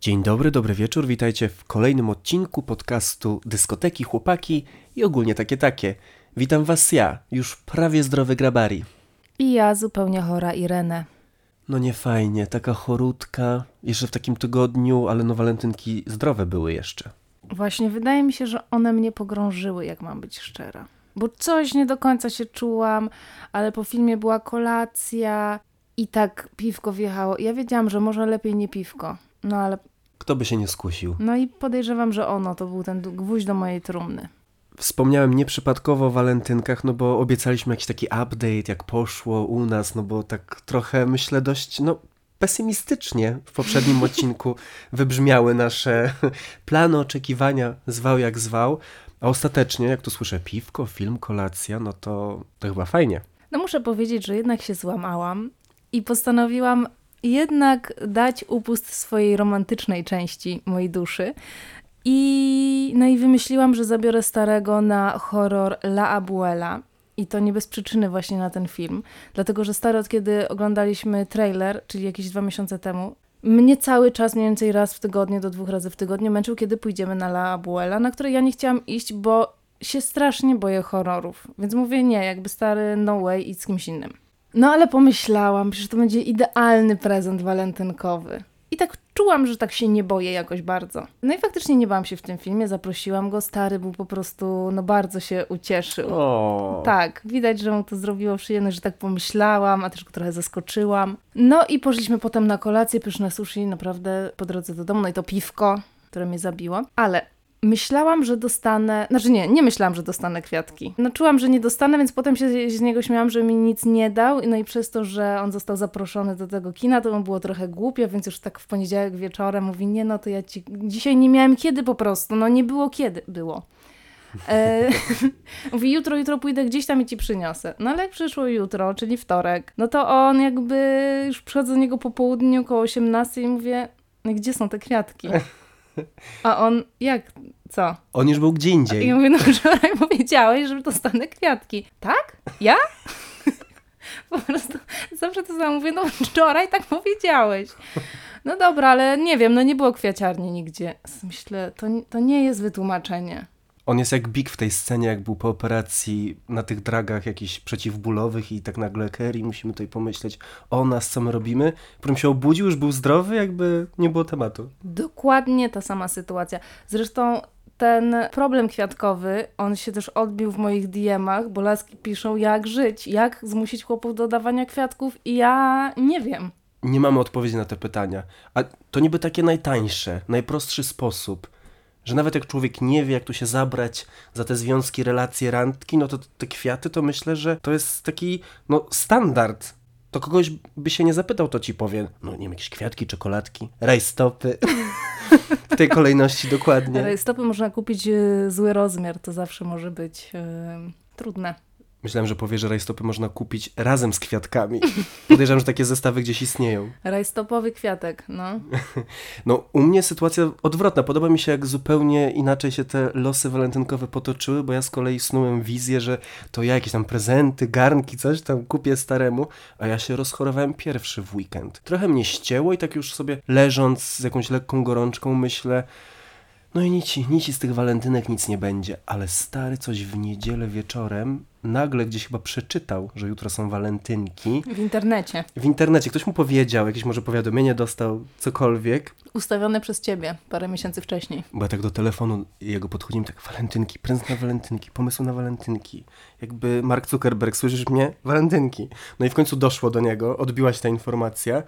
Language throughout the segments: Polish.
Dzień dobry, dobry wieczór, witajcie w kolejnym odcinku podcastu Dyskoteki, Chłopaki i ogólnie takie takie. Witam was ja, już prawie zdrowy Grabari. I ja zupełnie chora Irenę. No nie fajnie, taka chorutka, jeszcze w takim tygodniu, ale no walentynki zdrowe były jeszcze. Właśnie wydaje mi się, że one mnie pogrążyły, jak mam być szczera. Bo coś nie do końca się czułam, ale po filmie była kolacja i tak piwko wjechało. Ja wiedziałam, że może lepiej nie piwko. No ale. Kto by się nie skusił? No i podejrzewam, że ono to był ten gwóźdź do mojej trumny. Wspomniałem nieprzypadkowo o walentynkach, no bo obiecaliśmy jakiś taki update, jak poszło u nas, no bo tak trochę myślę dość, no pesymistycznie w poprzednim odcinku wybrzmiały nasze plany, oczekiwania, zwał jak zwał, a ostatecznie, jak tu słyszę piwko, film, kolacja, no to, to chyba fajnie. No muszę powiedzieć, że jednak się złamałam i postanowiłam jednak dać upust swojej romantycznej części mojej duszy. I, no i wymyśliłam, że zabiorę starego na horror La Abuela. I to nie bez przyczyny właśnie na ten film. Dlatego, że stary od kiedy oglądaliśmy trailer, czyli jakieś dwa miesiące temu, mnie cały czas, mniej więcej raz w tygodniu do dwóch razy w tygodniu męczył, kiedy pójdziemy na La Abuela, na które ja nie chciałam iść, bo się strasznie boję horrorów. Więc mówię nie, jakby stary no way i z kimś innym. No ale pomyślałam, że to będzie idealny prezent walentynkowy. I tak czułam, że tak się nie boję jakoś bardzo. No i faktycznie nie bałam się w tym filmie, zaprosiłam go. Stary był po prostu, no bardzo się ucieszył. O. Tak, widać, że mu to zrobiło przyjemność, że tak pomyślałam, a też go trochę zaskoczyłam. No i poszliśmy potem na kolację, pyszne sushi, naprawdę po drodze do domu, no i to piwko, które mnie zabiło. Ale Myślałam, że dostanę, znaczy nie, nie myślałam, że dostanę kwiatki. No czułam, że nie dostanę, więc potem się z niego śmiałam, że mi nic nie dał. No i przez to, że on został zaproszony do tego kina, to mu było trochę głupio, więc już tak w poniedziałek wieczorem mówi, nie no to ja ci, dzisiaj nie miałem kiedy po prostu, no nie było kiedy, było. E, mówi, jutro, jutro pójdę gdzieś tam i ci przyniosę. No ale jak przyszło jutro, czyli wtorek, no to on jakby, już przychodzę do niego po południu, koło 18 i mówię, no gdzie są te kwiatki? A on, jak, co? On już był gdzie indziej. I ja mówię, no wczoraj powiedziałeś, że dostanę kwiatki. Tak? Ja? po prostu zawsze to samo mówię, no wczoraj tak powiedziałeś. No dobra, ale nie wiem, no nie było kwiaciarni nigdzie. Myślę, to, to nie jest wytłumaczenie. On jest jak Big w tej scenie, jak był po operacji na tych dragach jakichś przeciwbólowych i tak nagle Kerry, musimy tutaj pomyśleć o nas, co my robimy. Potem się obudził, już był zdrowy, jakby nie było tematu. Dokładnie ta sama sytuacja. Zresztą ten problem kwiatkowy, on się też odbił w moich DM-ach, bo laski piszą jak żyć, jak zmusić chłopów do dawania kwiatków i ja nie wiem. Nie mamy odpowiedzi na te pytania. A to niby takie najtańsze, najprostszy sposób że nawet jak człowiek nie wie, jak tu się zabrać za te związki, relacje, randki, no to te kwiaty to myślę, że to jest taki no, standard. To kogoś by się nie zapytał, to ci powie, no nie wiem, jakieś kwiatki, czekoladki, rajstopy. w tej kolejności dokładnie. Rajstopy można kupić y, zły rozmiar, to zawsze może być yy, trudne. Myślałem, że powie, że rajstopy można kupić razem z kwiatkami. Podejrzewam, że takie zestawy gdzieś istnieją. Rajstopowy kwiatek, no. No, u mnie sytuacja odwrotna. Podoba mi się, jak zupełnie inaczej się te losy walentynkowe potoczyły, bo ja z kolei snułem wizję, że to ja jakieś tam prezenty, garnki, coś tam kupię staremu, a ja się rozchorowałem pierwszy w weekend. Trochę mnie ścięło i tak już sobie leżąc z jakąś lekką gorączką myślę, no i nici, nici z tych walentynek nic nie będzie, ale stary coś w niedzielę wieczorem nagle gdzieś chyba przeczytał, że jutro są walentynki. W internecie. W internecie. Ktoś mu powiedział, jakieś może powiadomienie dostał, cokolwiek. Ustawione przez ciebie parę miesięcy wcześniej. Bo ja tak do telefonu jego podchodziłem, tak walentynki, prezent na walentynki, pomysł na walentynki. Jakby Mark Zuckerberg, słyszysz mnie? Walentynki. No i w końcu doszło do niego, odbiła się ta informacja.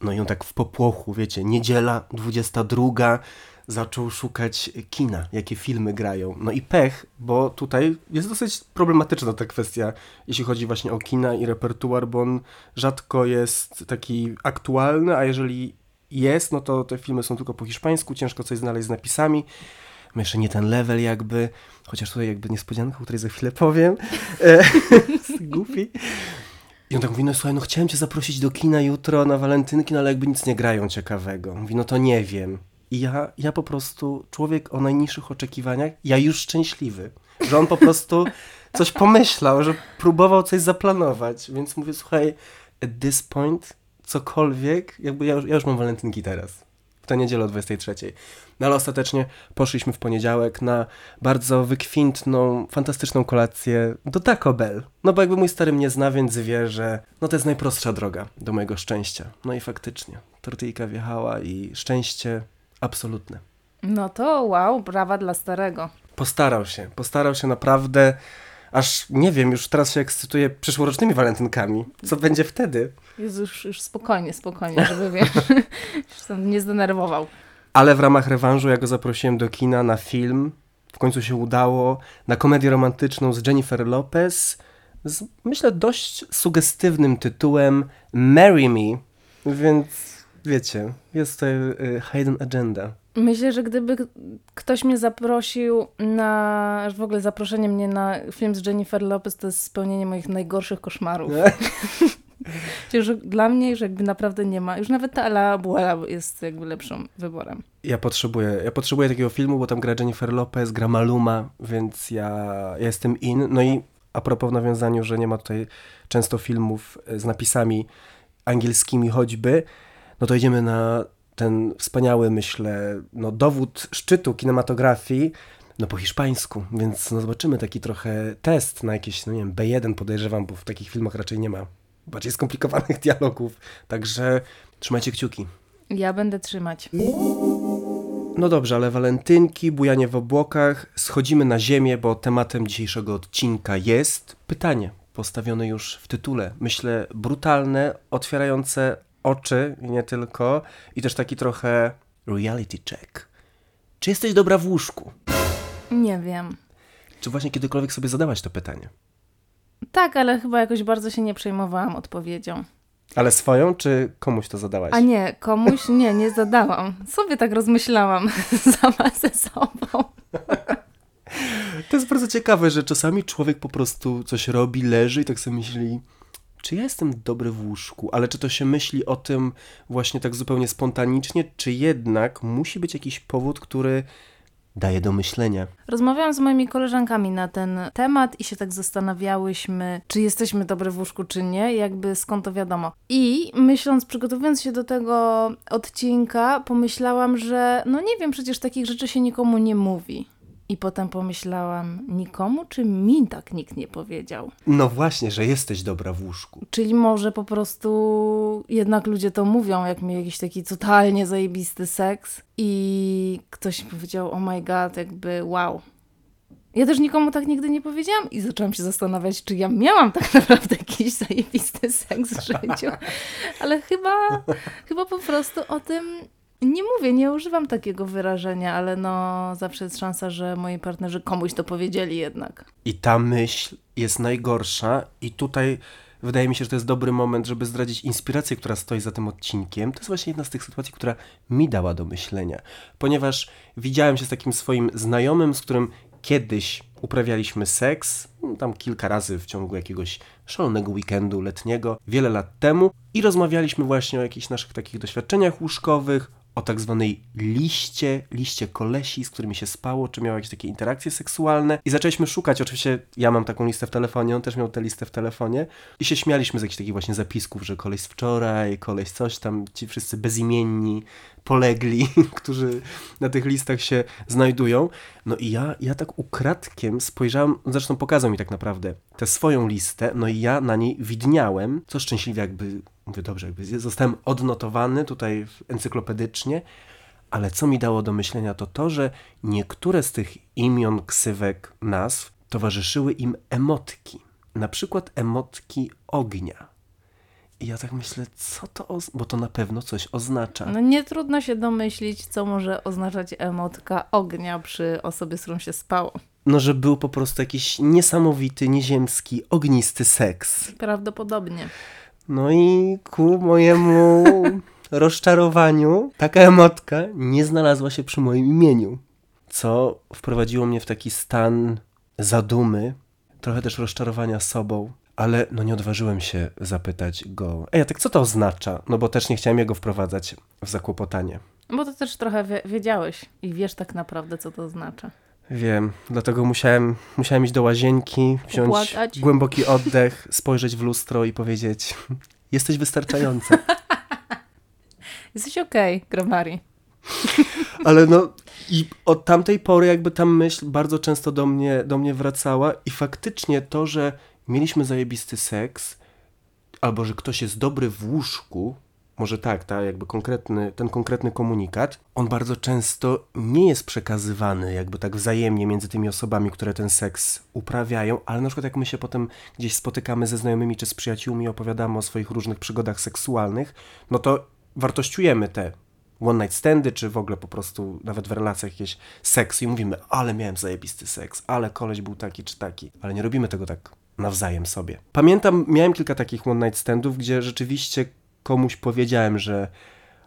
No i on tak w popłochu, wiecie, niedziela, 22, zaczął szukać kina, jakie filmy grają. No i pech, bo tutaj jest dosyć problematyczna ta kwestia, jeśli chodzi właśnie o kina i repertuar, bo on rzadko jest taki aktualny, a jeżeli jest, no to te filmy są tylko po hiszpańsku, ciężko coś znaleźć z napisami. My jeszcze nie ten level jakby, chociaż tutaj jakby niespodzianka, o której za chwilę powiem. E, goofy. I on tak mówi, no słuchaj, no chciałem cię zaprosić do kina jutro na walentynki, no ale jakby nic nie grają ciekawego. Mówi, no to nie wiem. I ja, ja po prostu, człowiek o najniższych oczekiwaniach, ja już szczęśliwy, że on po prostu coś pomyślał, że próbował coś zaplanować. Więc mówię, słuchaj, at this point, cokolwiek, jakby ja już, ja już mam walentynki teraz. w tę niedzielę o 23. No ale ostatecznie poszliśmy w poniedziałek na bardzo wykwintną, fantastyczną kolację do Taco Bell. No bo jakby mój stary mnie zna, więc wie, że no to jest najprostsza droga do mojego szczęścia. No i faktycznie, tortyjka wjechała i szczęście absolutne. No to wow, brawa dla starego. Postarał się, postarał się naprawdę, aż nie wiem, już teraz się ekscytuję przyszłorocznymi walentynkami. Co będzie wtedy? Jezu, już, spokojnie, spokojnie, żeby wiesz, nie zdenerwował. Ale w ramach rewanżu ja go zaprosiłem do kina na film. W końcu się udało. Na komedię romantyczną z Jennifer Lopez. Z, myślę, dość sugestywnym tytułem Marry Me. Więc wiecie, jest to y, hidden agenda. Myślę, że gdyby ktoś mnie zaprosił na, w ogóle zaproszenie mnie na film z Jennifer Lopez, to jest spełnienie moich najgorszych koszmarów. Przecież dla mnie, że jakby naprawdę nie ma, już nawet ta Ala Abuela jest jakby lepszym wyborem. Ja potrzebuję, ja potrzebuję takiego filmu, bo tam gra Jennifer Lopez, gra Maluma, więc ja, ja jestem in. No i a propos w nawiązaniu, że nie ma tutaj często filmów e, z napisami angielskimi choćby, no to idziemy na ten wspaniały, myślę, no dowód szczytu kinematografii, no po hiszpańsku, więc no zobaczymy taki trochę test na jakieś, no nie wiem, B1 podejrzewam, bo w takich filmach raczej nie ma bardziej skomplikowanych dialogów, także trzymajcie kciuki. Ja będę trzymać. No dobrze, ale walentynki, bujanie w obłokach, schodzimy na ziemię, bo tematem dzisiejszego odcinka jest pytanie, postawione już w tytule. Myślę brutalne, otwierające oczy i nie tylko, i też taki trochę reality check. Czy jesteś dobra w łóżku? Nie wiem. Czy właśnie kiedykolwiek sobie zadałaś to pytanie? Tak, ale chyba jakoś bardzo się nie przejmowałam odpowiedzią. Ale swoją, czy komuś to zadałaś? A nie, komuś nie, nie zadałam. Sobie tak rozmyślałam sama ze sobą. To jest bardzo ciekawe, że czasami człowiek po prostu coś robi, leży i tak sobie myśli, czy ja jestem dobry w łóżku, ale czy to się myśli o tym właśnie tak zupełnie spontanicznie, czy jednak musi być jakiś powód, który daje do myślenia. Rozmawiałam z moimi koleżankami na ten temat i się tak zastanawiałyśmy, czy jesteśmy dobre w łóżku, czy nie, jakby skąd to wiadomo. I myśląc, przygotowując się do tego odcinka, pomyślałam, że no nie wiem, przecież takich rzeczy się nikomu nie mówi. I potem pomyślałam, nikomu czy mi tak nikt nie powiedział? No właśnie, że jesteś dobra w łóżku. Czyli może po prostu jednak ludzie to mówią, jak mieli jakiś taki totalnie zajebisty seks i ktoś mi powiedział, oh my god, jakby wow. Ja też nikomu tak nigdy nie powiedziałam i zaczęłam się zastanawiać, czy ja miałam tak naprawdę jakiś zajebisty seks w życiu. Ale chyba, chyba po prostu o tym nie mówię, nie używam takiego wyrażenia, ale no zawsze jest szansa, że moi partnerzy komuś to powiedzieli jednak. I ta myśl jest najgorsza i tutaj wydaje mi się, że to jest dobry moment, żeby zdradzić inspirację, która stoi za tym odcinkiem. To jest właśnie jedna z tych sytuacji, która mi dała do myślenia, ponieważ widziałem się z takim swoim znajomym, z którym kiedyś uprawialiśmy seks, no, tam kilka razy w ciągu jakiegoś szalonego weekendu letniego, wiele lat temu i rozmawialiśmy właśnie o jakichś naszych takich doświadczeniach łóżkowych, o tak zwanej liście, liście kolesi, z którymi się spało, czy miał jakieś takie interakcje seksualne. I zaczęliśmy szukać, oczywiście ja mam taką listę w telefonie, on też miał tę listę w telefonie i się śmialiśmy z jakichś takich właśnie zapisków, że koleś wczoraj, koleś coś tam, ci wszyscy bezimienni, polegli, którzy na tych listach się znajdują. No i ja, ja tak ukradkiem spojrzałem, zresztą pokazał mi tak naprawdę tę swoją listę, no i ja na niej widniałem, co szczęśliwie jakby, mówię dobrze, jakby zostałem odnotowany tutaj encyklopedycznie, ale co mi dało do myślenia to to, że niektóre z tych imion, ksywek, nazw towarzyszyły im emotki. Na przykład emotki ognia. I ja tak myślę, co to oznacza, bo to na pewno coś oznacza. No nie trudno się domyślić, co może oznaczać emotka ognia przy osobie, z którą się spało. No, że był po prostu jakiś niesamowity, nieziemski, ognisty seks. Prawdopodobnie. No i ku mojemu rozczarowaniu taka emotka nie znalazła się przy moim imieniu, co wprowadziło mnie w taki stan zadumy, trochę też rozczarowania sobą, ale no nie odważyłem się zapytać go, ej, a tak co to oznacza? No bo też nie chciałem jego wprowadzać w zakłopotanie. Bo to też trochę wie, wiedziałeś i wiesz tak naprawdę, co to oznacza. Wiem, dlatego musiałem, musiałem iść do łazienki, wziąć Popłakać. głęboki oddech, spojrzeć w lustro i powiedzieć: Jesteś wystarczająca. Jesteś okej, okay, Gromari. Ale no i od tamtej pory jakby ta myśl bardzo często do mnie, do mnie wracała i faktycznie to, że mieliśmy zajebisty seks, albo że ktoś jest dobry w łóżku, może tak, ta jakby konkretny, ten konkretny komunikat, on bardzo często nie jest przekazywany jakby tak wzajemnie między tymi osobami, które ten seks uprawiają, ale na przykład jak my się potem gdzieś spotykamy ze znajomymi czy z przyjaciółmi opowiadamy o swoich różnych przygodach seksualnych, no to wartościujemy te one night standy, czy w ogóle po prostu nawet w relacjach jakieś seks i mówimy, ale miałem zajebisty seks, ale koleś był taki czy taki, ale nie robimy tego tak nawzajem sobie. Pamiętam, miałem kilka takich one night standów, gdzie rzeczywiście komuś powiedziałem, że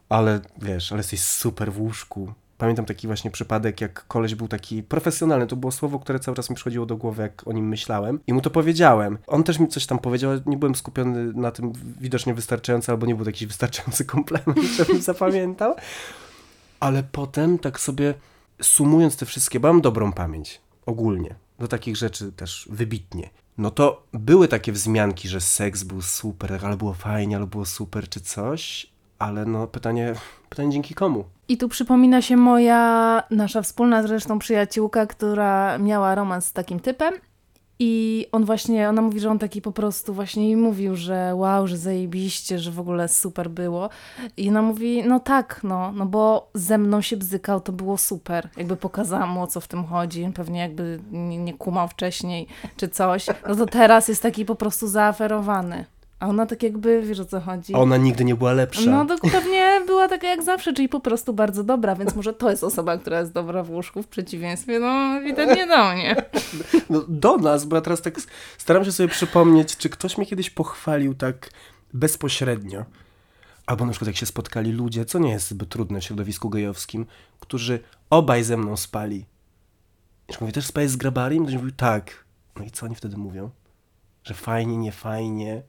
ale wiesz, ale jesteś super w łóżku. Pamiętam taki właśnie przypadek, jak koleś był taki profesjonalny, to było słowo, które cały czas mi przychodziło do głowy, jak o nim myślałem i mu to powiedziałem. On też mi coś tam powiedział, ale nie byłem skupiony na tym widocznie wystarczająco, albo nie był to jakiś wystarczający komplement, żebym zapamiętał. Ale potem tak sobie sumując te wszystkie, bo mam dobrą pamięć ogólnie, do takich rzeczy też wybitnie no to były takie wzmianki, że seks był super, albo było fajnie, albo było super, czy coś, ale no pytanie, pytanie dzięki komu? I tu przypomina się moja, nasza wspólna zresztą przyjaciółka, która miała romans z takim typem i on właśnie, ona mówi, że on taki po prostu właśnie jej mówił, że wow, że zajebiście, że w ogóle super było. I ona mówi, no tak, no, no bo ze mną się bzykał, to było super. Jakby pokazałam mu, o co w tym chodzi. Pewnie jakby nie, nie kumał wcześniej czy coś. No to teraz jest taki po prostu zaaferowany. A ona tak jakby, wiesz o co chodzi. A ona nigdy nie była lepsza. No to pewnie była taka jak zawsze, czyli po prostu bardzo dobra, więc może to jest osoba, która jest dobra w łóżku, w przeciwieństwie, no ewidentnie do mnie. No, do nas, bo ja teraz tak staram się sobie przypomnieć, czy ktoś mnie kiedyś pochwalił tak bezpośrednio. Albo na przykład jak się spotkali ludzie, co nie jest zbyt trudne w środowisku gejowskim, którzy obaj ze mną spali. I mówię, też spałeś z grabarim? Ktoś mówi, tak. No i co oni wtedy mówią? Że fajnie, nie fajnie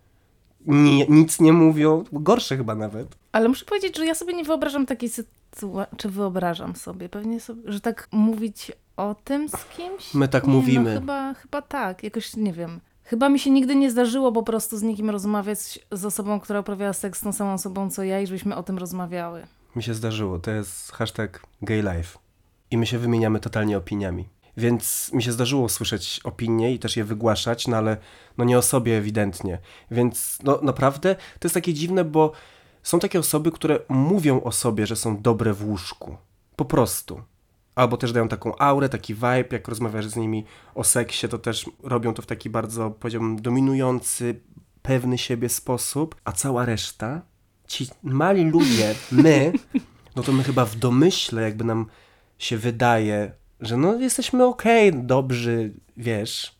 nie, nic nie mówią, gorsze chyba nawet. Ale muszę powiedzieć, że ja sobie nie wyobrażam takiej sytuacji, czy wyobrażam sobie, pewnie sobie, że tak mówić o tym z kimś? My tak nie, no mówimy. No, chyba, chyba tak, jakoś nie wiem. Chyba mi się nigdy nie zdarzyło po prostu z nikim rozmawiać z osobą, która uprawiała seks z tą samą osobą co ja i żebyśmy o tym rozmawiały. Mi się zdarzyło. To jest hashtag gay life. I my się wymieniamy totalnie opiniami. Więc mi się zdarzyło słyszeć opinie i też je wygłaszać, no ale no nie o sobie ewidentnie. Więc no naprawdę to jest takie dziwne, bo są takie osoby, które mówią o sobie, że są dobre w łóżku. Po prostu. Albo też dają taką aurę, taki vibe, jak rozmawiasz z nimi o seksie, to też robią to w taki bardzo, powiedziałbym, dominujący, pewny siebie sposób, a cała reszta, ci mali ludzie, my, no to my chyba w domyśle jakby nam się wydaje, że no jesteśmy okej, okay, dobrzy, wiesz.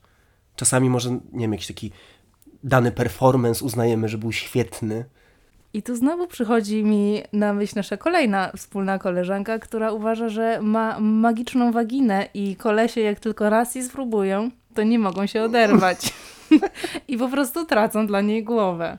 Czasami może, nie wiem, jakiś taki dany performance uznajemy, że był świetny. I tu znowu przychodzi mi na myśl nasza kolejna wspólna koleżanka, która uważa, że ma magiczną waginę i kolesie jak tylko raz jej spróbują, to nie mogą się oderwać. I po prostu tracą dla niej głowę.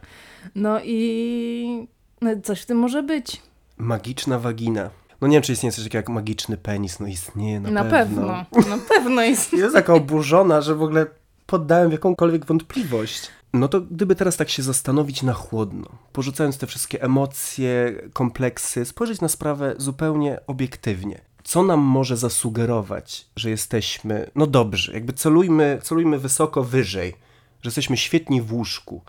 No i no coś w tym może być. Magiczna wagina. No nie wiem, czy istnieje coś takiego jak magiczny penis. No istnieje na, na pewno. pewno. Na pewno istnieje. Jest taka oburzona, że w ogóle poddałem jakąkolwiek wątpliwość. No to gdyby teraz tak się zastanowić na chłodno, porzucając te wszystkie emocje, kompleksy, spojrzeć na sprawę zupełnie obiektywnie. Co nam może zasugerować, że jesteśmy, no dobrzy, jakby celujmy, celujmy wysoko wyżej, że jesteśmy świetni w łóżku.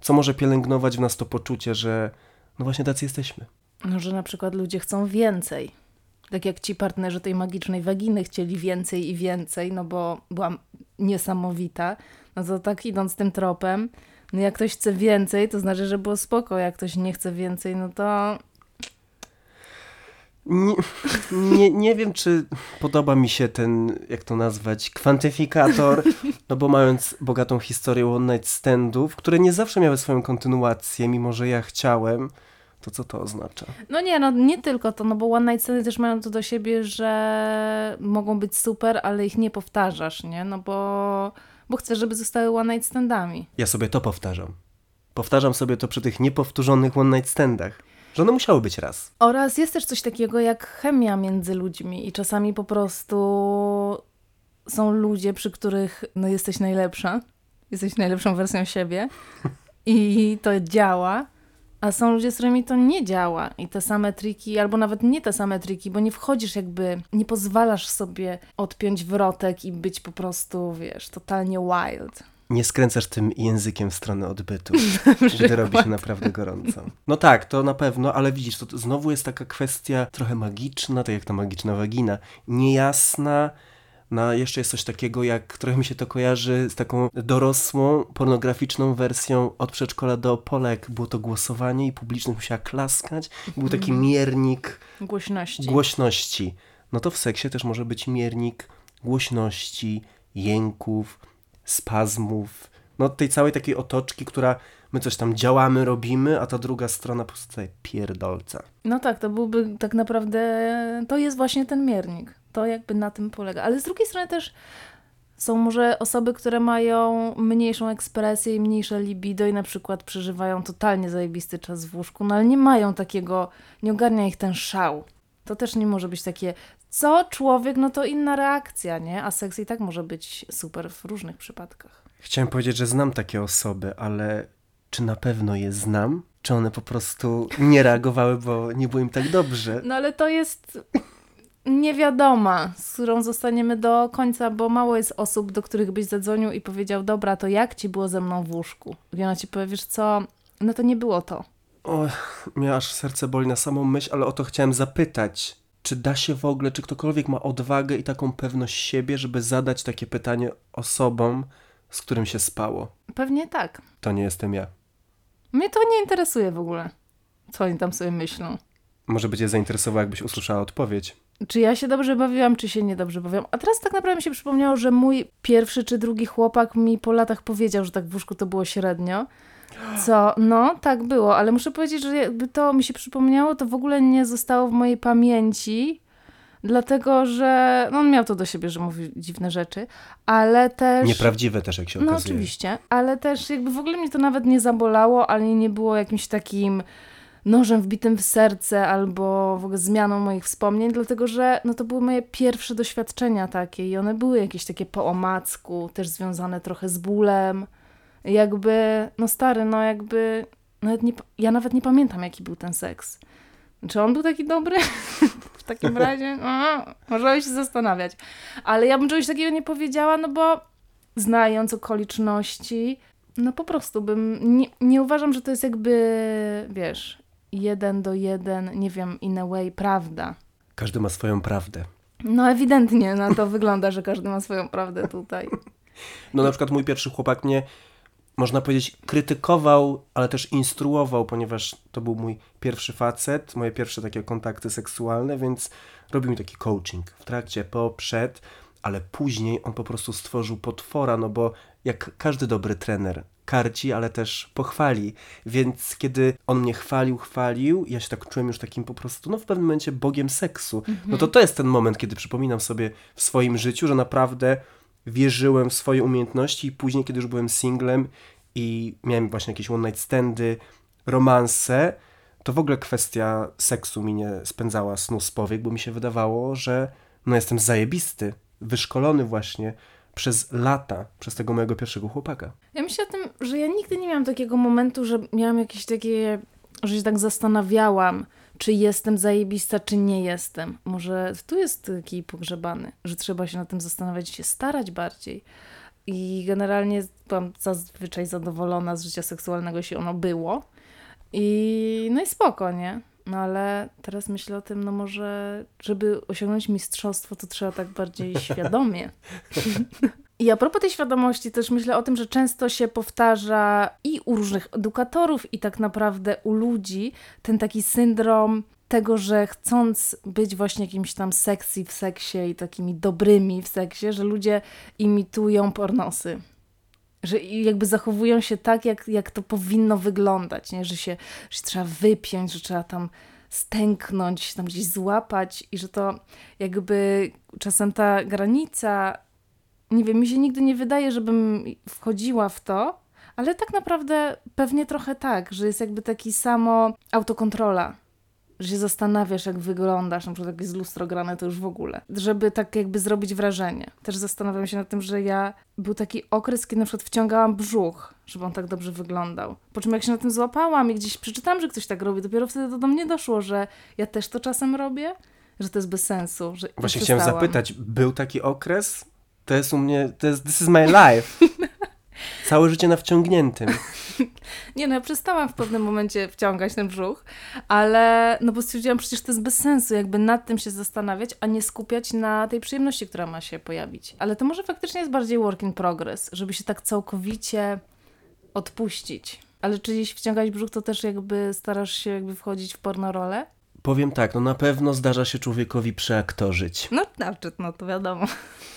Co może pielęgnować w nas to poczucie, że no właśnie tacy jesteśmy. No, że na przykład ludzie chcą więcej. Tak jak ci partnerzy tej magicznej waginy chcieli więcej i więcej, no bo byłam niesamowita. No to tak idąc tym tropem, no jak ktoś chce więcej, to znaczy, że było spoko. Jak ktoś nie chce więcej, no to nie, nie, nie, wiem, czy podoba mi się ten, jak to nazwać, kwantyfikator, no bo mając bogatą historię one night standów, które nie zawsze miały swoją kontynuację, mimo że ja chciałem, to co to oznacza? No nie, no nie tylko to, no bo one night standy też mają to do siebie, że mogą być super, ale ich nie powtarzasz, nie? No bo, bo chcę, żeby zostały one night standami. Ja sobie to powtarzam. Powtarzam sobie to przy tych niepowtórzonych one night standach. Że one musiały być raz. Oraz jest też coś takiego jak chemia między ludźmi i czasami po prostu są ludzie, przy których no jesteś najlepsza, jesteś najlepszą wersją siebie i to działa, A są ludzie, z którymi to nie działa i te same triki, albo nawet nie te same triki, bo nie wchodzisz jakby, nie pozwalasz sobie odpiąć wrotek i być po prostu, wiesz, totalnie wild. Nie skręcasz tym językiem w stronę odbytu, gdy robi się naprawdę gorąco. No tak, to na pewno, ale widzisz, to znowu jest taka kwestia trochę magiczna, tak jak ta magiczna wagina, niejasna, no, jeszcze jest coś takiego, jak trochę mi się to kojarzy z taką dorosłą, pornograficzną wersją od przedszkola do Polek. Było to głosowanie i publiczność musiała klaskać. Był taki Mhm. miernik Głośności. głośności. No to w seksie też może być miernik głośności, jęków, spazmów. No tej całej takiej otoczki, która my coś tam działamy, robimy, a ta druga strona po prostu pierdolca. No tak, to byłby tak naprawdę, to jest właśnie ten miernik. To jakby na tym polega. Ale z drugiej strony też są może osoby, które mają mniejszą ekspresję i mniejsze libido i na przykład przeżywają totalnie zajebisty czas w łóżku, no ale nie mają takiego, nie ogarnia ich ten szał. To też nie może być takie, co człowiek, no to inna reakcja, nie? A seks i tak może być super w różnych przypadkach. Chciałem powiedzieć, że znam takie osoby, ale czy na pewno je znam? Czy one po prostu nie reagowały, bo nie było im tak dobrze? No ale to jest niewiadoma, z którą zostaniemy do końca, bo mało jest osób, do których byś zadzwonił i powiedział, dobra, to jak ci było ze mną w łóżku? I ona ci powie, wiesz co, no to nie było to. O, mnie aż serce boli na samą myśl, ale o to chciałem zapytać. Czy da się w ogóle, czy ktokolwiek ma odwagę i taką pewność siebie, żeby zadać takie pytanie osobom, z którym się spało? Pewnie tak. To nie jestem ja. Mnie to nie interesuje w ogóle, co oni tam sobie myślą. Może by cię zainteresowało, jakbyś usłyszała odpowiedź. Czy ja się dobrze bawiłam, czy się niedobrze bawiłam. A teraz tak naprawdę mi się przypomniało, że mój pierwszy czy drugi chłopak mi po latach powiedział, że tak w łóżku to było średnio. Co? No, tak było, ale muszę powiedzieć, że jakby to mi się przypomniało, to w ogóle nie zostało w mojej pamięci, dlatego że no, on miał to do siebie, że mówi dziwne rzeczy, ale też... Nieprawdziwe też, jak się No okazuje. oczywiście, ale też jakby w ogóle mnie to nawet nie zabolało, ale nie było jakimś takim nożem wbitym w serce albo w ogóle zmianą moich wspomnień, dlatego że no to były moje pierwsze doświadczenia takie i one były jakieś takie po omacku, też związane trochę z bólem. Jakby, no stary, no jakby, nawet nie, ja nawet nie pamiętam jaki był ten seks. Czy on był taki dobry? w takim razie, no, możemy się zastanawiać. Ale ja bym czegoś takiego nie powiedziała, no bo znając okoliczności, no po prostu bym, nie, nie uważam, że to jest jakby, wiesz, jeden do jeden, nie wiem, in a way, prawda. Każdy ma swoją prawdę. No ewidentnie na to wygląda, że każdy ma swoją prawdę tutaj. No na przykład mój pierwszy chłopak mnie, można powiedzieć, krytykował, ale też instruował, ponieważ to był mój pierwszy facet, moje pierwsze takie kontakty seksualne, więc robił mi taki coaching w trakcie, po, przed, ale później on po prostu stworzył potwora, no bo jak każdy dobry trener, karci, ale też pochwali. Więc kiedy on mnie chwalił, chwalił, ja się tak czułem już takim po prostu, no w pewnym momencie bogiem seksu. No to to jest ten moment, kiedy przypominam sobie w swoim życiu, że naprawdę wierzyłem w swoje umiejętności i później, kiedy już byłem singlem i miałem właśnie jakieś one night standy, romanse, to w ogóle kwestia seksu mi nie spędzała snu z powiek, bo mi się wydawało, że no jestem zajebisty, wyszkolony właśnie przez lata, przez tego mojego pierwszego chłopaka. Ja myślę o tym, że ja nigdy nie miałam takiego momentu, że miałam jakieś takie, że się tak zastanawiałam, czy jestem zajebista, czy nie jestem. Może tu jest taki pogrzebany, że trzeba się nad tym zastanawiać, się starać bardziej. I generalnie byłam zazwyczaj zadowolona z życia seksualnego, jeśli ono było. I no i spoko, nie? No ale teraz myślę o tym, no może, żeby osiągnąć mistrzostwo, to trzeba tak bardziej świadomie. I a propos tej świadomości, też myślę o tym, że często się powtarza i u różnych edukatorów, i tak naprawdę u ludzi ten taki syndrom tego, że chcąc być właśnie jakimś tam sexy w seksie i takimi dobrymi w seksie, że ludzie imitują pornosy. Że jakby zachowują się tak, jak, jak to powinno wyglądać, nie? Że, się, że się trzeba wypiąć, że trzeba tam stęknąć, tam gdzieś złapać i że to jakby czasem ta granica nie wiem, mi się nigdy nie wydaje, żebym wchodziła w to, ale tak naprawdę pewnie trochę tak, że jest jakby taki samo autokontrola. Że się zastanawiasz, jak wyglądasz, na przykład jak jest lustro grane, to już w ogóle. Żeby tak jakby zrobić wrażenie. Też zastanawiam się nad tym, że ja, był taki okres, kiedy na przykład wciągałam brzuch, żeby on tak dobrze wyglądał. Po czym jak się na tym złapałam i gdzieś przeczytałam, że ktoś tak robi, dopiero wtedy to do mnie doszło, że ja też to czasem robię, że to jest bez sensu. Że Właśnie chciałem zapytać, był taki okres? To jest u mnie, to jest, this is my life. Całe życie na wciągniętym. Nie no, ja przestałam w pewnym momencie wciągać ten brzuch, ale no bo stwierdziłam, przecież to jest bez sensu, jakby nad tym się zastanawiać, a nie skupiać na tej przyjemności, która ma się pojawić. Ale to może faktycznie jest bardziej work in progress, żeby się tak całkowicie odpuścić. Ale czy jeśli wciągać brzuch, to też jakby starasz się jakby wchodzić w pornorolę? Powiem tak, no na pewno zdarza się człowiekowi przeaktorzyć. No, no to wiadomo.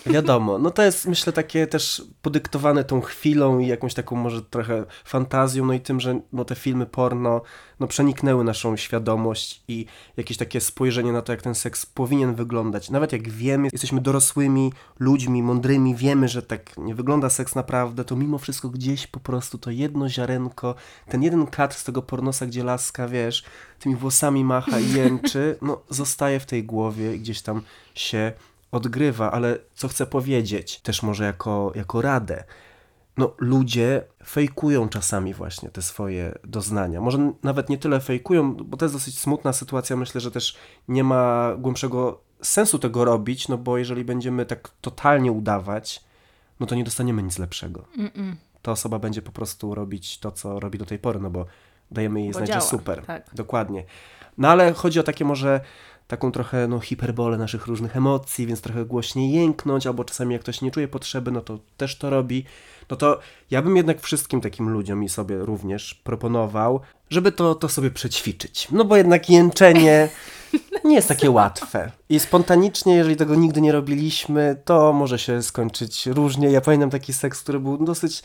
Wiadomo, no to jest myślę takie też podyktowane tą chwilą i jakąś taką może trochę fantazją, no i tym, że no te filmy porno no przeniknęły naszą świadomość i jakieś takie spojrzenie na to, jak ten seks powinien wyglądać. Nawet jak wiemy, jesteśmy dorosłymi ludźmi, mądrymi, wiemy, że tak nie wygląda seks naprawdę, to mimo wszystko gdzieś po prostu to jedno ziarenko, ten jeden kadr z tego pornosa, gdzie laska, wiesz, tymi włosami macha i jęczy, no zostaje w tej głowie i gdzieś tam się odgrywa, ale co chcę powiedzieć, też może jako, jako radę. No, ludzie fejkują czasami właśnie te swoje doznania. Może nawet nie tyle fejkują, bo to jest dosyć smutna sytuacja. Myślę, że też nie ma głębszego sensu tego robić, no bo jeżeli będziemy tak totalnie udawać, no to nie dostaniemy nic lepszego. Mm-mm. Ta osoba będzie po prostu robić to, co robi do tej pory, no bo dajemy jej Bo znać, działa, że super. tak. Dokładnie. No ale chodzi o takie może taką trochę no, hiperbolę naszych różnych emocji, więc trochę głośniej jęknąć, albo czasami jak ktoś nie czuje potrzeby, no to też to robi. No to ja bym jednak wszystkim takim ludziom i sobie również proponował, żeby to, to sobie przećwiczyć. No bo jednak jęczenie nie jest takie łatwe. I spontanicznie, jeżeli tego nigdy nie robiliśmy, to może się skończyć różnie. Ja pamiętam taki seks, który był dosyć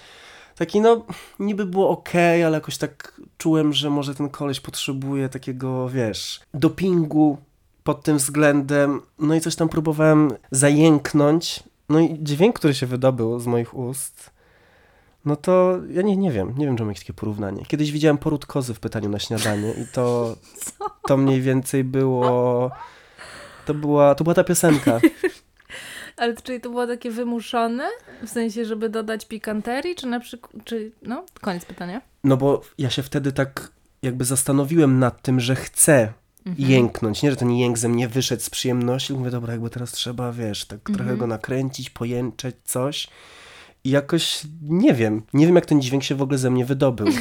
taki, no, niby było ok, ale jakoś tak czułem, że może ten koleś potrzebuje takiego, wiesz, dopingu pod tym względem. No i coś tam próbowałem zajęknąć. No i dźwięk, który się wydobył z moich ust, no to ja nie, nie wiem, nie wiem, czy mam jakieś takie porównanie. Kiedyś widziałem poród kozy w pytaniu na śniadanie i to, to mniej więcej było, to była, to była ta piosenka. Ale czyli to było takie wymuszone? W sensie, żeby dodać pikanterii, czy na przykład, czy, no, koniec pytania. No bo ja się wtedy tak jakby zastanowiłem nad tym, że chcę jęknąć. Nie, że ten jęk ze mnie wyszedł z przyjemności. Mówię, dobra, jakby teraz trzeba, wiesz, tak trochę go nakręcić, pojęczeć, coś. I jakoś nie wiem. Nie wiem, jak ten dźwięk się w ogóle ze mnie wydobył.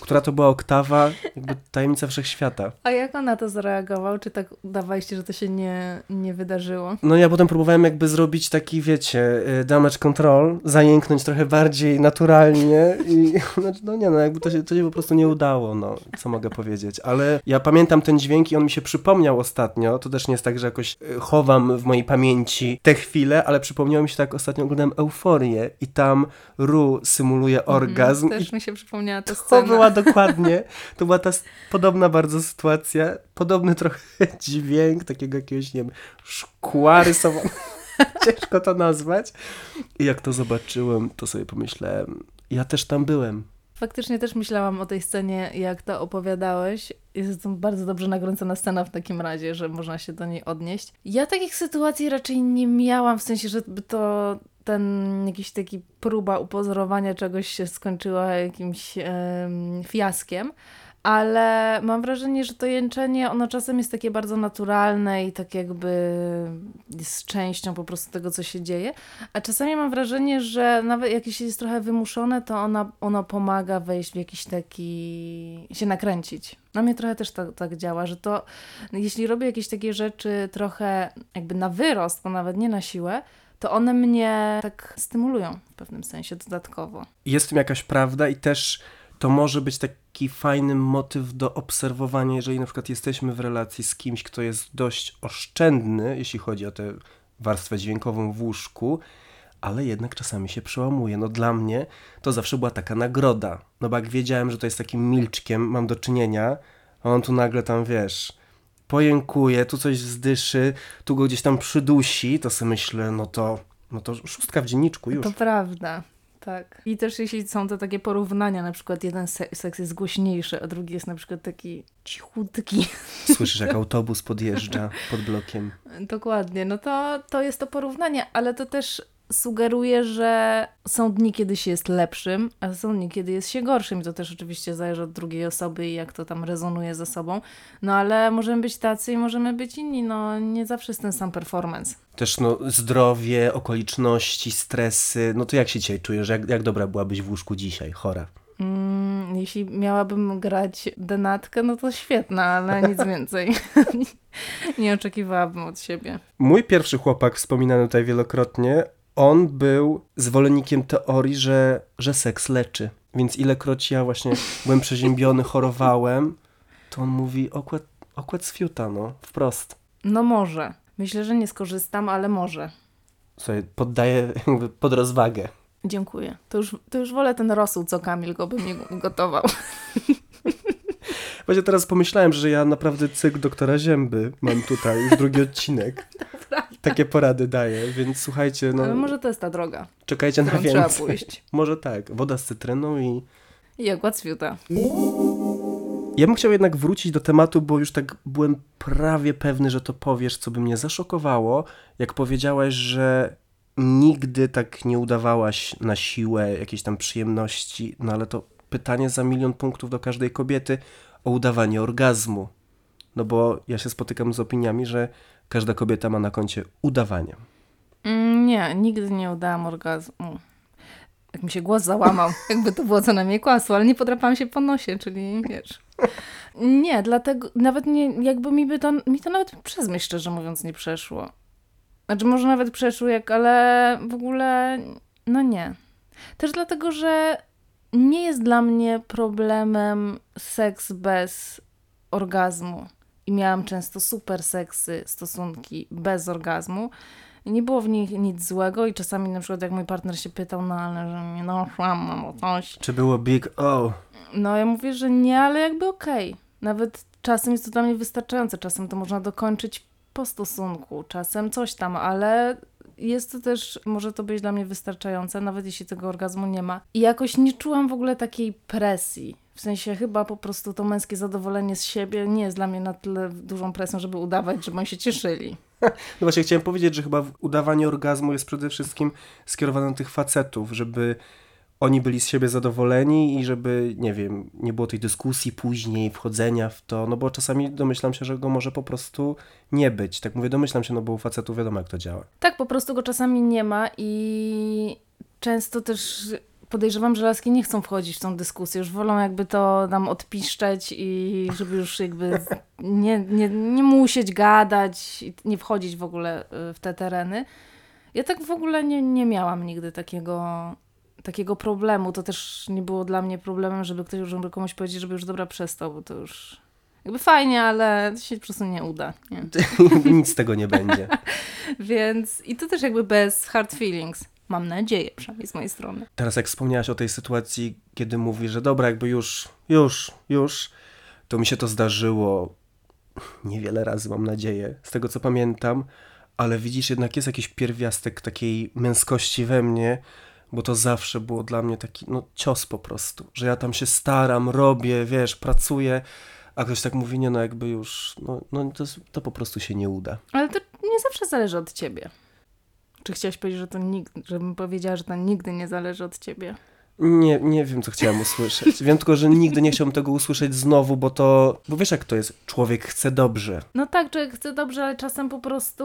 Która to była oktawa, jakby tajemnica wszechświata. A jak on na to zareagował? Czy tak udawaliście, że to się nie, nie wydarzyło? No ja potem próbowałem jakby zrobić taki, wiecie, y, damage control, zajęknąć trochę bardziej naturalnie i znaczy, no nie no, jakby to się, to się po prostu nie udało, no, co mogę powiedzieć. Ale ja pamiętam ten dźwięk i on mi się przypomniał ostatnio, to też nie jest tak, że jakoś y, chowam w mojej pamięci te chwile, ale przypomniało mi się tak, ostatnio oglądałem Euforię i tam Ru symuluje orgazm Mhm, Też mi się przypomniała ta to była dokładnie, to była ta podobna bardzo sytuacja, podobny trochę dźwięk takiego jakiegoś, nie wiem, szkła rysowanego. Ciężko to nazwać. I jak to zobaczyłem, to sobie pomyślałem, ja też tam byłem. Faktycznie też myślałam o tej scenie, jak to opowiadałeś. Jest to bardzo dobrze nakręcona scena w takim razie, że można się do niej odnieść. Ja takich sytuacji raczej nie miałam, w sensie, żeby to ten jakiś taki próba upozorowania czegoś się skończyła jakimś em, fiaskiem. Ale mam wrażenie, że to jęczenie, ono czasem jest takie bardzo naturalne i tak jakby jest częścią po prostu tego, co się dzieje. A czasami mam wrażenie, że nawet jak się jest trochę wymuszone, to ona, ono pomaga wejść w jakiś taki... się nakręcić. Na mnie trochę też tak, tak działa, że to jeśli robię jakieś takie rzeczy trochę jakby na wyrost, bo nawet nie na siłę, to one mnie tak stymulują w pewnym sensie dodatkowo. Jest w tym jakaś prawda i też to może być taki fajny motyw do obserwowania, jeżeli na przykład jesteśmy w relacji z kimś, kto jest dość oszczędny, jeśli chodzi o tę warstwę dźwiękową w łóżku, ale jednak czasami się przełamuje. No dla mnie to zawsze była taka nagroda. No bo jak wiedziałem, że to jest takim milczkiem, mam do czynienia, a on tu nagle tam, wiesz, pojękuje, tu coś zdyszy, tu go gdzieś tam przydusi, to sobie myślę, no to, no to szóstka w dzienniczku już. To prawda. To Tak. I też jeśli są te takie porównania, na przykład jeden se- seks jest głośniejszy, a drugi jest na przykład taki cichutki. Słyszysz, jak autobus podjeżdża pod blokiem. Dokładnie, no to, to jest to porównanie, ale to też sugeruje, że są dni, kiedy się jest lepszym, a są dni, kiedy jest się gorszym. I to też oczywiście zależy od drugiej osoby i jak to tam rezonuje ze sobą. No ale możemy być tacy i możemy być inni. No nie zawsze jest ten sam performance. Też no, zdrowie, okoliczności, stresy. No to jak się dzisiaj czujesz? Jak, jak dobra byłabyś w łóżku dzisiaj? Chora. Mm, jeśli miałabym grać denatkę, no to świetna, ale nic więcej. nie oczekiwałabym od siebie. Mój pierwszy chłopak, wspominany tutaj wielokrotnie, on był zwolennikiem teorii, że, że seks leczy. Więc ilekroć ja właśnie byłem przeziębiony, chorowałem, to on mówi okład, okład z fiuta, no, wprost. No może. Myślę, że nie skorzystam, ale może. Słuchaj, poddaję jakby pod rozwagę. Dziękuję. To już, to już wolę ten rosół, co Kamil go by mi gotował. Właśnie teraz pomyślałem, że ja naprawdę cykl doktora Zięby mam tutaj, już drugi odcinek. Takie porady daję, więc słuchajcie, no Ale może to jest ta droga, czekajcie na którą trzeba więcej. pójść. Może tak, woda z cytryną i... I okład z fiuta. Ja bym chciał jednak wrócić do tematu, bo już tak byłem prawie pewny, że to powiesz, co by mnie zaszokowało, jak powiedziałaś, że nigdy tak nie udawałaś na siłę jakiejś tam przyjemności, no ale to pytanie za milion punktów do każdej kobiety o udawanie orgazmu. No bo ja się spotykam z opiniami, że każda kobieta ma na koncie udawanie. Mm, nie, nigdy nie udałam orgazmu. Jak mi się głos załamał, jakby to było co najmniej kłamstwo, ale nie podrapałam się po nosie, czyli wiesz. Nie, dlatego nawet nie, jakby mi by to, mi to nawet przez myśl, szczerze mówiąc, nie przeszło. Znaczy może nawet przeszło, jak, ale w ogóle, no nie. Też dlatego, że nie jest dla mnie problemem seks bez orgazmu. I miałam często super seksy, stosunki bez orgazmu. Nie było w nich nic złego i czasami na przykład jak mój partner się pytał, no ale że nie doszłam albo coś, Czy było big O? no ja mówię, że nie, ale jakby okej. Nawet czasem jest to dla mnie wystarczające, czasem to można dokończyć po stosunku, czasem coś tam, ale jest to też, może to być dla mnie wystarczające, nawet jeśli tego orgazmu nie ma. I jakoś nie czułam w ogóle takiej presji. W sensie chyba po prostu to męskie zadowolenie z siebie nie jest dla mnie na tyle dużą presją, żeby udawać, żeby oni się cieszyli. No właśnie chciałem powiedzieć, że chyba udawanie orgazmu jest przede wszystkim skierowane do tych facetów, żeby oni byli z siebie zadowoleni i żeby, nie wiem, nie było tej dyskusji później, wchodzenia w to, no bo czasami domyślam się, że go może po prostu nie być. Tak mówię, domyślam się, no bo u facetów wiadomo jak to działa. Tak, po prostu go czasami nie ma i często też podejrzewam, że laski nie chcą wchodzić w tą dyskusję, już wolą jakby to nam odpiszczeć i żeby już jakby nie, nie, nie musieć gadać i nie wchodzić w ogóle y, w te tereny. Ja tak w ogóle nie, nie miałam nigdy takiego, takiego problemu. To też nie było dla mnie problemem, żeby ktoś, żeby komuś powiedzieć, żeby już dobra przestał, bo to już jakby fajnie, ale to się po prostu nie uda. Nie? Nic z tego nie będzie. Więc i to też jakby bez hard feelings. Mam nadzieję, przynajmniej z mojej strony. Teraz jak wspomniałaś o tej sytuacji, kiedy mówi, że dobra, jakby już, już, już, to mi się to zdarzyło niewiele razy, mam nadzieję, z tego co pamiętam, ale widzisz, jednak jest jakiś pierwiastek takiej męskości we mnie, bo to zawsze było dla mnie taki, no, cios po prostu, że ja tam się staram, robię, wiesz, pracuję, a ktoś tak mówi, nie no, jakby już, no, no to, to po prostu się nie uda. Ale to nie zawsze zależy od ciebie. Czy chciałaś powiedzieć, że to nigdy, żebym powiedziała, że to nigdy nie zależy od ciebie? Nie, nie wiem, co chciałem usłyszeć. Wiem tylko, że nigdy nie chciałbym tego usłyszeć znowu, bo to, bo wiesz jak to jest, człowiek chce dobrze. No tak, człowiek chce dobrze, ale czasem po prostu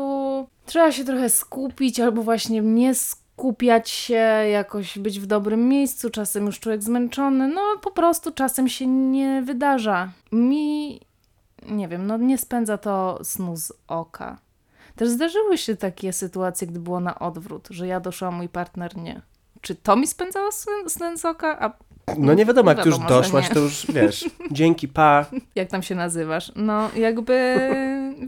trzeba się trochę skupić, albo właśnie nie skupiać się, jakoś być w dobrym miejscu, czasem już człowiek zmęczony, no po prostu czasem się nie wydarza. Mi, nie wiem, no nie spędza to snu z oka. Też zdarzyły się takie sytuacje, gdy było na odwrót, że ja doszłam, mój partner nie. Czy to mi spędzało sen, sen z oka? A No nie wiadomo, jak ty już doszłaś, nie. to już, wiesz, dzięki, pa. jak tam się nazywasz. No jakby,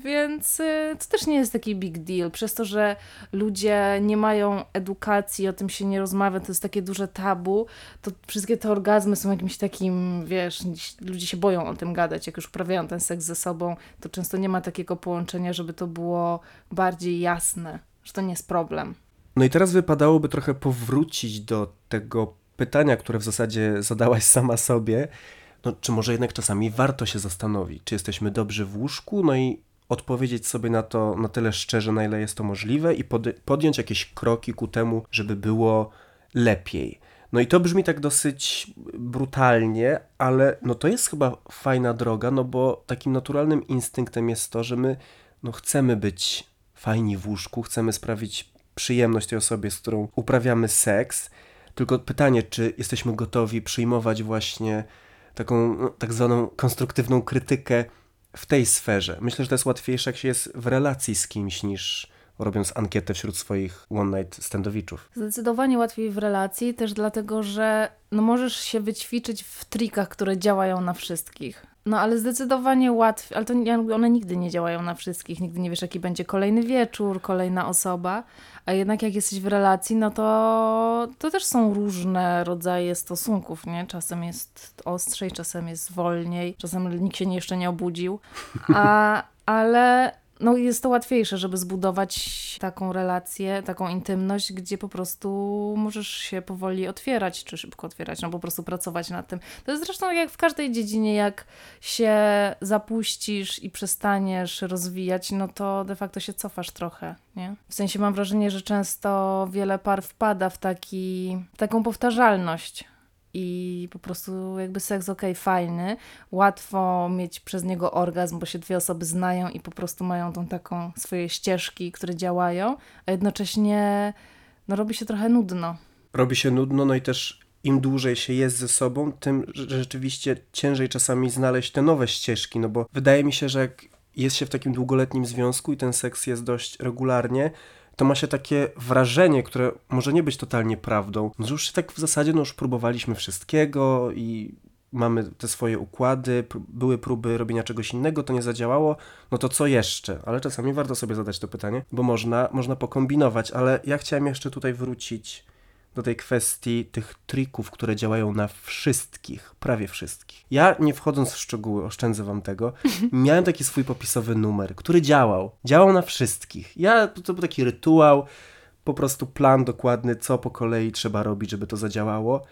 więc y, to też nie jest taki big deal. Przez to, że ludzie nie mają edukacji, o tym się nie rozmawia, to jest takie duże tabu, to wszystkie te orgazmy są jakimś takim, wiesz, ludzie się boją o tym gadać, jak już uprawiają ten seks ze sobą, to często nie ma takiego połączenia, żeby to było bardziej jasne, że to nie jest problem. No i teraz wypadałoby trochę powrócić do tego pytania, które w zasadzie zadałaś sama sobie. No, czy może jednak czasami warto się zastanowić, czy jesteśmy dobrzy w łóżku, no i odpowiedzieć sobie na to na tyle szczerze, na ile jest to możliwe i pod, podjąć jakieś kroki ku temu, żeby było lepiej. No i to brzmi tak dosyć brutalnie, ale no to jest chyba fajna droga, no bo takim naturalnym instynktem jest to, że my no chcemy być fajni w łóżku, chcemy sprawić przyjemność tej osobie, z którą uprawiamy seks. Tylko pytanie, czy jesteśmy gotowi przyjmować właśnie taką no, tak zwaną konstruktywną krytykę w tej sferze. Myślę, że to jest łatwiejsze, jak się jest w relacji z kimś, niż robiąc ankietę wśród swoich one-night standowiczów. Zdecydowanie łatwiej w relacji, też dlatego, że no możesz się wyćwiczyć w trikach, które działają na wszystkich. No ale zdecydowanie łatwiej, ale to one nigdy nie działają na wszystkich, nigdy nie wiesz, jaki będzie kolejny wieczór, kolejna osoba, a jednak jak jesteś w relacji, no to, to też są różne rodzaje stosunków, nie? Czasem jest ostrzej, czasem jest wolniej, czasem nikt się jeszcze nie obudził, a, ale no jest to łatwiejsze, żeby zbudować taką relację, taką intymność, gdzie po prostu możesz się powoli otwierać, czy szybko otwierać, no po prostu pracować nad tym. To jest zresztą jak w każdej dziedzinie, jak się zapuścisz i przestaniesz rozwijać, no to de facto się cofasz trochę, nie? W sensie mam wrażenie, że często wiele par wpada w taki, w taką powtarzalność i po prostu jakby seks ok, fajny, łatwo mieć przez niego orgazm, bo się dwie osoby znają i po prostu mają tą taką swoje ścieżki, które działają, a jednocześnie no robi się trochę nudno. Robi się nudno, no i też im dłużej się jest ze sobą, tym rzeczywiście ciężej czasami znaleźć te nowe ścieżki, no bo wydaje mi się, że jak jest się w takim długoletnim związku i ten seks jest dość regularnie, to ma się takie wrażenie, które może nie być totalnie prawdą, że już tak w zasadzie no już próbowaliśmy wszystkiego i mamy te swoje układy, były próby robienia czegoś innego, to nie zadziałało, no to co jeszcze? Ale czasami warto sobie zadać to pytanie, bo można, można pokombinować, ale ja chciałem jeszcze tutaj wrócić do tej kwestii tych trików, które działają na wszystkich, prawie wszystkich. Ja, nie wchodząc w szczegóły, oszczędzę wam tego, miałem taki swój popisowy numer, który działał. Działał na wszystkich. Ja, to był taki rytuał, po prostu plan dokładny, co po kolei trzeba robić, żeby to zadziałało.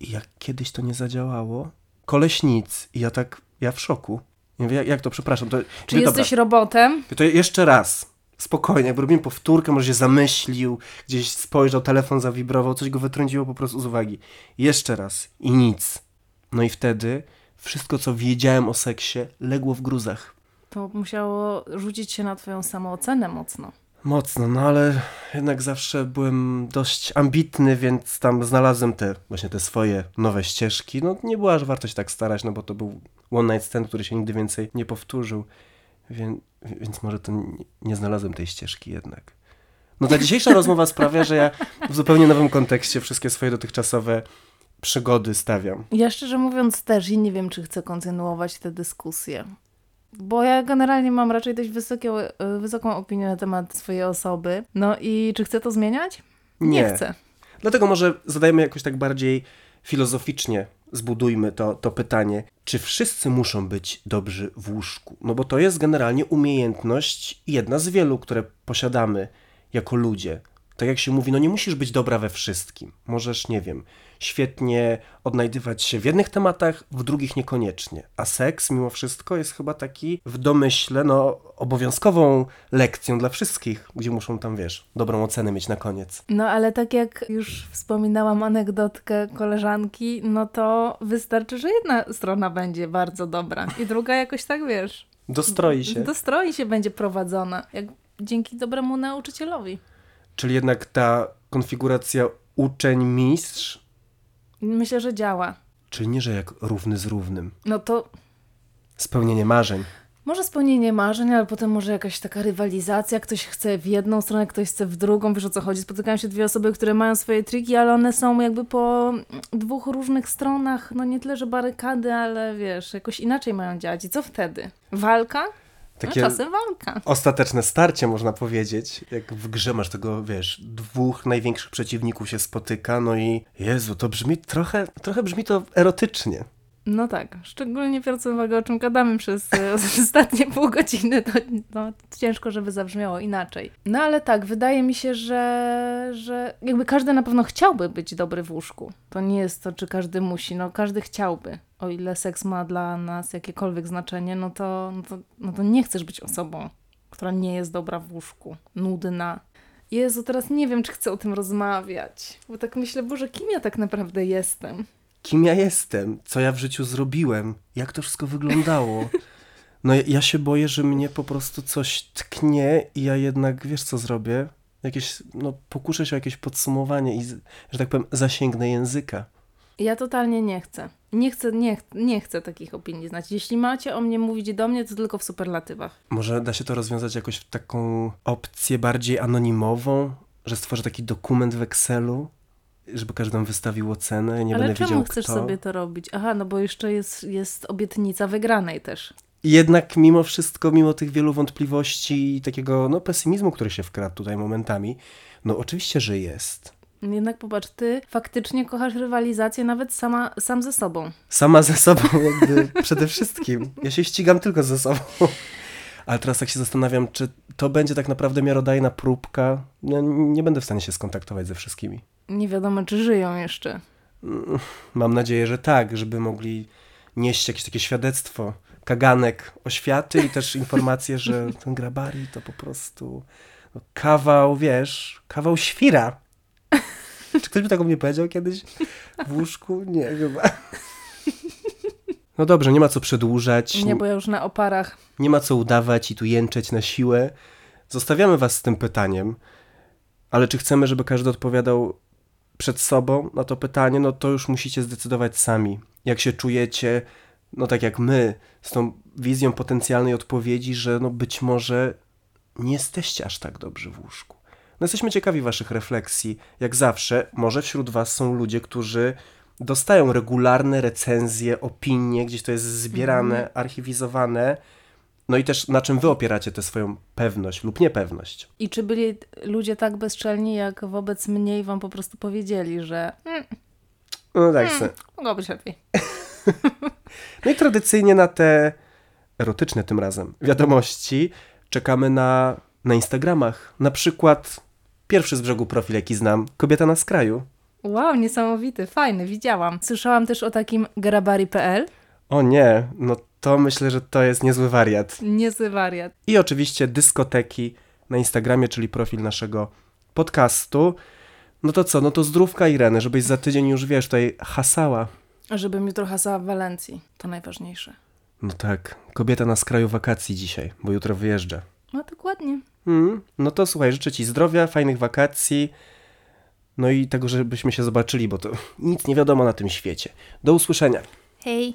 I jak kiedyś to nie zadziałało, koleś nic. I ja tak, ja w szoku. Nie wiem, jak, jak to, przepraszam. To, Czy jesteś dobra, robotem? To jeszcze raz spokojnie, jakby robiłem powtórkę, może się zamyślił, gdzieś spojrzał, telefon zawibrował, coś go wytrąciło po prostu z uwagi. Jeszcze raz i nic. No i wtedy wszystko, co wiedziałem o seksie, legło w gruzach. To musiało rzucić się na twoją samoocenę mocno. Mocno, no ale jednak zawsze byłem dość ambitny, więc tam znalazłem te właśnie te swoje nowe ścieżki. No nie była aż warto się tak starać, no bo to był one night stand, który się nigdy więcej nie powtórzył. Więc, więc może to nie, nie znalazłem tej ścieżki jednak. No ta dzisiejsza rozmowa sprawia, że ja w zupełnie nowym kontekście wszystkie swoje dotychczasowe przygody stawiam. Ja szczerze mówiąc też i nie wiem, czy chcę kontynuować tę dyskusję. Bo ja generalnie mam raczej dość wysokie, wysoką opinię na temat swojej osoby. No i czy chcę to zmieniać? Nie, nie chcę. Dlatego może zadajmy jakoś tak bardziej filozoficznie zbudujmy to, to pytanie, czy wszyscy muszą być dobrzy w łóżku? No bo to jest generalnie umiejętność jedna z wielu, które posiadamy jako ludzie. Tak jak się mówi, no nie musisz być dobra we wszystkim. Możesz, nie wiem, świetnie odnajdywać się w jednych tematach, w drugich niekoniecznie. A seks mimo wszystko jest chyba taki w domyśle, no obowiązkową lekcją dla wszystkich, gdzie muszą tam, wiesz, dobrą ocenę mieć na koniec. No ale tak jak już wspominałam anegdotkę koleżanki, no to wystarczy, że jedna strona będzie bardzo dobra i druga jakoś tak, wiesz... Dostroi się. Dostroi się będzie prowadzona, jak dzięki dobremu nauczycielowi. Czyli jednak ta konfiguracja uczeń-mistrz Myślę, że działa. Czyli nie, że jak równy z równym. No to. Spełnienie marzeń. Może spełnienie marzeń, ale potem może jakaś taka rywalizacja. Ktoś chce w jedną stronę, ktoś chce w drugą. Wiesz o co chodzi? Spotykają się dwie osoby, które mają swoje triki, ale one są jakby po dwóch różnych stronach. No nie tyle, że barykady, ale wiesz, jakoś inaczej mają działać. I co wtedy? Walka? Takie no, czasem walka. Ostateczne starcie, można powiedzieć. Jak w grze masz tego, wiesz, dwóch największych przeciwników się spotyka, no i Jezu, to brzmi trochę, trochę brzmi to erotycznie. No tak, szczególnie biorąc uwagę, o czym gadamy przez e, ostatnie pół godziny, to no, ciężko, żeby zabrzmiało inaczej. No ale tak, wydaje mi się, że, że jakby każdy na pewno chciałby być dobry w łóżku. To nie jest to, czy każdy musi, no każdy chciałby. O ile seks ma dla nas jakiekolwiek znaczenie, no to, no to, no to nie chcesz być osobą, która nie jest dobra w łóżku, nudna. Jezu, teraz nie wiem, czy chcę o tym rozmawiać, bo tak myślę, Boże, kim ja tak naprawdę jestem? Kim ja jestem? Co ja w życiu zrobiłem? Jak to wszystko wyglądało? No ja, ja się boję, że mnie po prostu coś tknie i ja jednak, wiesz co zrobię? Jakieś, no pokuszę się o jakieś podsumowanie i, że tak powiem, zasięgnę języka. Ja totalnie nie chcę. Nie chcę, nie, ch- nie chcę takich opinii znać. Jeśli macie o mnie mówić do mnie, to tylko w superlatywach. Może da się to rozwiązać jakoś w taką opcję bardziej anonimową, że stworzę taki dokument w Excelu, żeby każdy nam wystawił ocenę, nie Ale będę czemu wiedział chcesz kto. sobie to robić? Aha, no bo jeszcze jest, jest obietnica wygranej też. Jednak mimo wszystko, mimo tych wielu wątpliwości i takiego no, pesymizmu, który się wkradł tutaj momentami, no oczywiście, że jest. Jednak popatrz, ty faktycznie kochasz rywalizację nawet sama, sam ze sobą. Sama ze sobą jakby przede wszystkim. Ja się ścigam tylko ze sobą. Ale teraz tak się zastanawiam, czy to będzie tak naprawdę miarodajna próbka. Ja nie będę w stanie się skontaktować ze wszystkimi. Nie wiadomo, czy żyją jeszcze. Mam nadzieję, że tak, żeby mogli nieść jakieś takie świadectwo, kaganek oświaty i też informację, że ten grabari to po prostu no, kawał, wiesz, kawał świra. Czy ktoś by tak o mnie powiedział kiedyś w łóżku? Nie, chyba. No dobrze, nie ma co przedłużać, Nie, bo ja już na oparach. nie ma co udawać i tu jęczeć na siłę. Zostawiamy was z tym pytaniem, ale czy chcemy, żeby każdy odpowiadał przed sobą na to pytanie, no to już musicie zdecydować sami. Jak się czujecie, no tak jak my, z tą wizją potencjalnej odpowiedzi, że no być może nie jesteście aż tak dobrzy w łóżku. No jesteśmy ciekawi waszych refleksji. Jak zawsze, może wśród was są ludzie, którzy dostają regularne recenzje, opinie, gdzieś to jest zbierane, archiwizowane. No i też na czym wy opieracie tę swoją pewność lub niepewność. I czy byli ludzie tak bezczelni, jak wobec mnie i wam po prostu powiedzieli, że mm, No tak se. mogło być lepiej. No i tradycyjnie na te erotyczne tym razem wiadomości czekamy na, na Instagramach. Na przykład pierwszy z brzegu profil, jaki znam, kobieta na skraju. Wow, niesamowity, fajny, widziałam. Słyszałam też o takim grabari.pl. O nie, no to myślę, że to jest niezły wariat. Niezły wariat. I oczywiście dyskoteki na Instagramie, czyli profil naszego podcastu. No to co, no to zdrówka Ireny, żebyś za tydzień już, wiesz, tutaj hasała. Żebym jutro hasała w Walencji. To najważniejsze. No tak, kobieta na skraju wakacji dzisiaj, bo jutro wyjeżdża. No dokładnie. Mm, no to słuchaj, życzę Ci zdrowia, fajnych wakacji, no i tego, żebyśmy się zobaczyli, bo to nic nie wiadomo na tym świecie. Do usłyszenia. Hej.